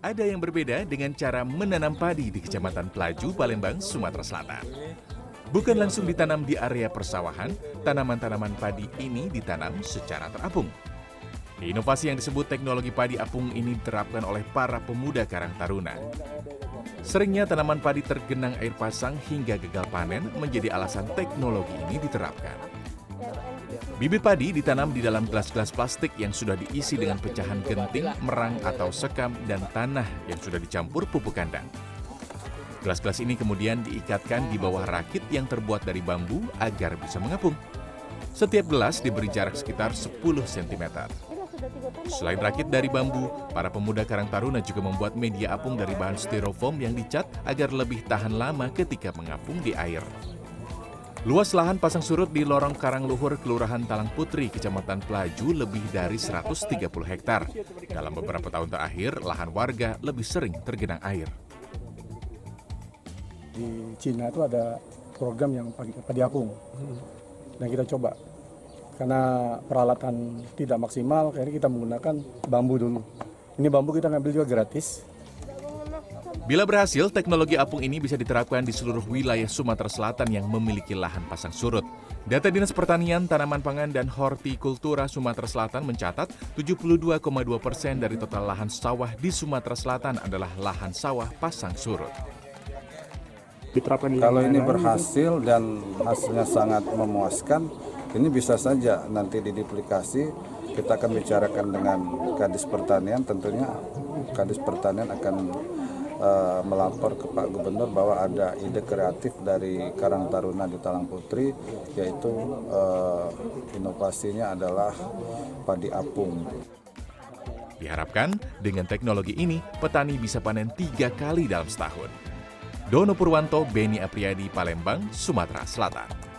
ada yang berbeda dengan cara menanam padi di Kecamatan Pelaju, Palembang, Sumatera Selatan. Bukan langsung ditanam di area persawahan, tanaman-tanaman padi ini ditanam secara terapung. Inovasi yang disebut teknologi padi apung ini diterapkan oleh para pemuda Karang Taruna. Seringnya tanaman padi tergenang air pasang hingga gagal panen menjadi alasan teknologi ini diterapkan. Bibit padi ditanam di dalam gelas-gelas plastik yang sudah diisi dengan pecahan genting, merang atau sekam, dan tanah yang sudah dicampur pupuk kandang. Gelas-gelas ini kemudian diikatkan di bawah rakit yang terbuat dari bambu agar bisa mengapung. Setiap gelas diberi jarak sekitar 10 cm. Selain rakit dari bambu, para pemuda Karang Taruna juga membuat media apung dari bahan styrofoam yang dicat agar lebih tahan lama ketika mengapung di air. Luas lahan pasang surut di lorong Karangluhur, Kelurahan Talang Putri, Kecamatan Pelaju lebih dari 130 hektar. Dalam beberapa tahun terakhir, lahan warga lebih sering tergenang air. Di Cina itu ada program yang padi, padi apung. Dan kita coba. Karena peralatan tidak maksimal, akhirnya kita menggunakan bambu dulu. Ini bambu kita ngambil juga gratis. Bila berhasil, teknologi apung ini bisa diterapkan di seluruh wilayah Sumatera Selatan yang memiliki lahan pasang surut. Data Dinas Pertanian, Tanaman Pangan, dan Hortikultura Sumatera Selatan mencatat 72,2 persen dari total lahan sawah di Sumatera Selatan adalah lahan sawah pasang surut. Diterapkan di Kalau ini berhasil dan hasilnya sangat memuaskan, ini bisa saja nanti diduplikasi. Kita akan bicarakan dengan Kadis Pertanian, tentunya Kadis Pertanian akan uh, melapor ke Pak Gubernur bahwa ada ide kreatif dari Karang Taruna di Talang Putri, yaitu uh, inovasinya adalah padi apung. Diharapkan dengan teknologi ini, petani bisa panen tiga kali dalam setahun. Dono Purwanto, Beni Apriyadi, Palembang, Sumatera Selatan.